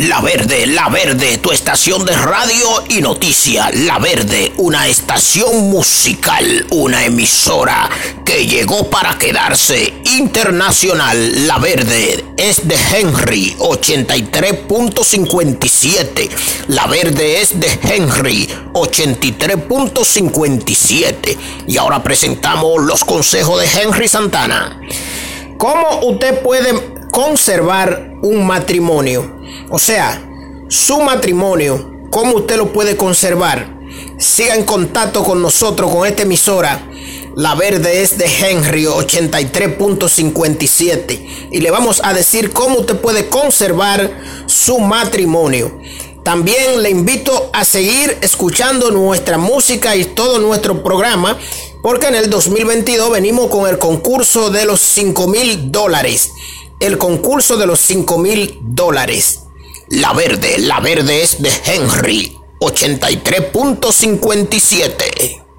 La Verde, La Verde, tu estación de radio y noticia. La Verde, una estación musical, una emisora que llegó para quedarse. Internacional, La Verde es de Henry 83.57. La Verde es de Henry 83.57. Y ahora presentamos los consejos de Henry Santana. ¿Cómo usted puede conservar un matrimonio? O sea, su matrimonio, ¿cómo usted lo puede conservar? Siga en contacto con nosotros, con esta emisora. La verde es de Henry 83.57 y le vamos a decir cómo usted puede conservar su matrimonio. También le invito a seguir escuchando nuestra música y todo nuestro programa porque en el 2022 venimos con el concurso de los 5 mil dólares. El concurso de los 5 mil dólares. La verde, la verde es de Henry 83.57.